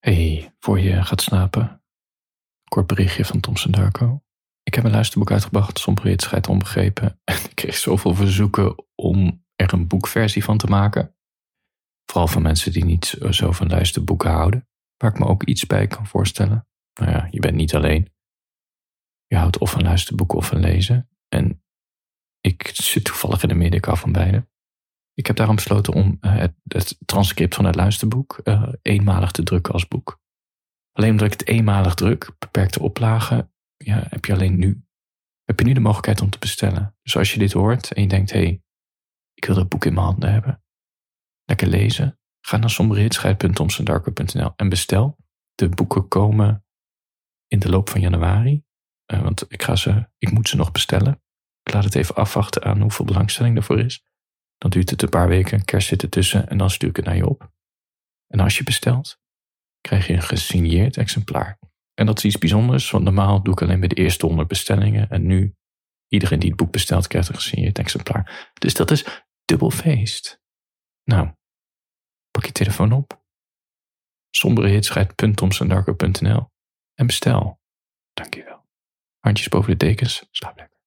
Hey, voor je gaat slapen. Kort berichtje van Thomson Darko. Ik heb een luisterboek uitgebracht, Sombere Schijt Onbegrepen. En ik kreeg zoveel verzoeken om er een boekversie van te maken. Vooral van mensen die niet zo van luisterboeken houden. Waar ik me ook iets bij kan voorstellen. Nou ja, je bent niet alleen. Je houdt of van luisterboeken of van lezen. En ik zit toevallig in de midden van beide. Ik heb daarom besloten om eh, het, het transcript van het luisterboek uh, eenmalig te drukken als boek. Alleen omdat ik het eenmalig druk, beperkte oplagen, ja, heb je alleen nu, heb je nu de mogelijkheid om te bestellen. Dus als je dit hoort en je denkt, hé, hey, ik wil dat boek in mijn handen hebben. Lekker lezen. Ga naar somberhitsscheid.omsendarker.nl en bestel. De boeken komen in de loop van januari. Uh, want ik, ga ze, ik moet ze nog bestellen. Ik laat het even afwachten aan hoeveel belangstelling ervoor is. Dan duurt het een paar weken, kerst zit ertussen en dan stuur ik het naar je op. En als je bestelt, krijg je een gesigneerd exemplaar. En dat is iets bijzonders, want normaal doe ik alleen bij de eerste honderd bestellingen. En nu, iedereen die het boek bestelt, krijgt een gesigneerd exemplaar. Dus dat is dubbel feest. Nou, pak je telefoon op. somberehitsscheid.tomsendarko.nl en bestel. Dankjewel. Handjes boven de dekens, slaap lekker.